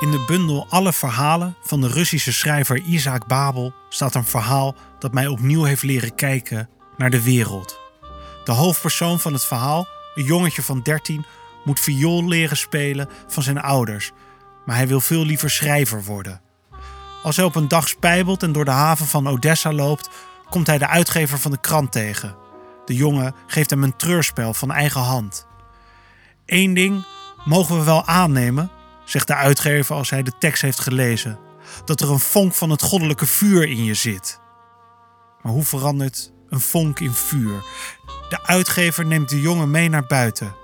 In de bundel Alle verhalen van de Russische schrijver Isaac Babel staat een verhaal dat mij opnieuw heeft leren kijken naar de wereld. De hoofdpersoon van het verhaal, een jongetje van 13, moet viool leren spelen van zijn ouders, maar hij wil veel liever schrijver worden. Als hij op een dag spijbelt en door de haven van Odessa loopt, komt hij de uitgever van de krant tegen. De jongen geeft hem een treurspel van eigen hand. Eén ding mogen we wel aannemen, zegt de uitgever als hij de tekst heeft gelezen: dat er een vonk van het goddelijke vuur in je zit. Maar hoe verandert een vonk in vuur? De uitgever neemt de jongen mee naar buiten.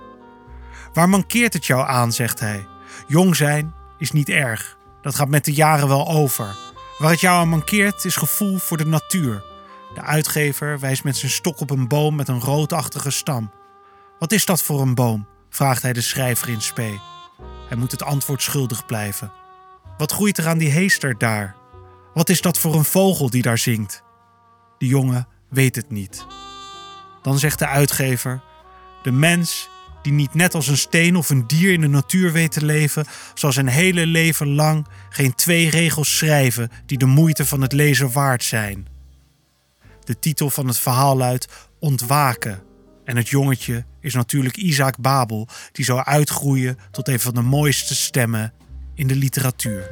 Waar mankeert het jou aan, zegt hij. Jong zijn is niet erg. Dat gaat met de jaren wel over. Waar het jou aan mankeert is gevoel voor de natuur. De uitgever wijst met zijn stok op een boom met een roodachtige stam. Wat is dat voor een boom? vraagt hij de schrijver in spe. Hij moet het antwoord schuldig blijven. Wat groeit er aan die heester daar? Wat is dat voor een vogel die daar zingt? De jongen weet het niet. Dan zegt de uitgever: De mens die niet net als een steen of een dier in de natuur weet te leven, zal zijn hele leven lang geen twee regels schrijven die de moeite van het lezen waard zijn. De titel van het verhaal luidt Ontwaken. En het jongetje is natuurlijk Isaac Babel, die zou uitgroeien tot een van de mooiste stemmen in de literatuur.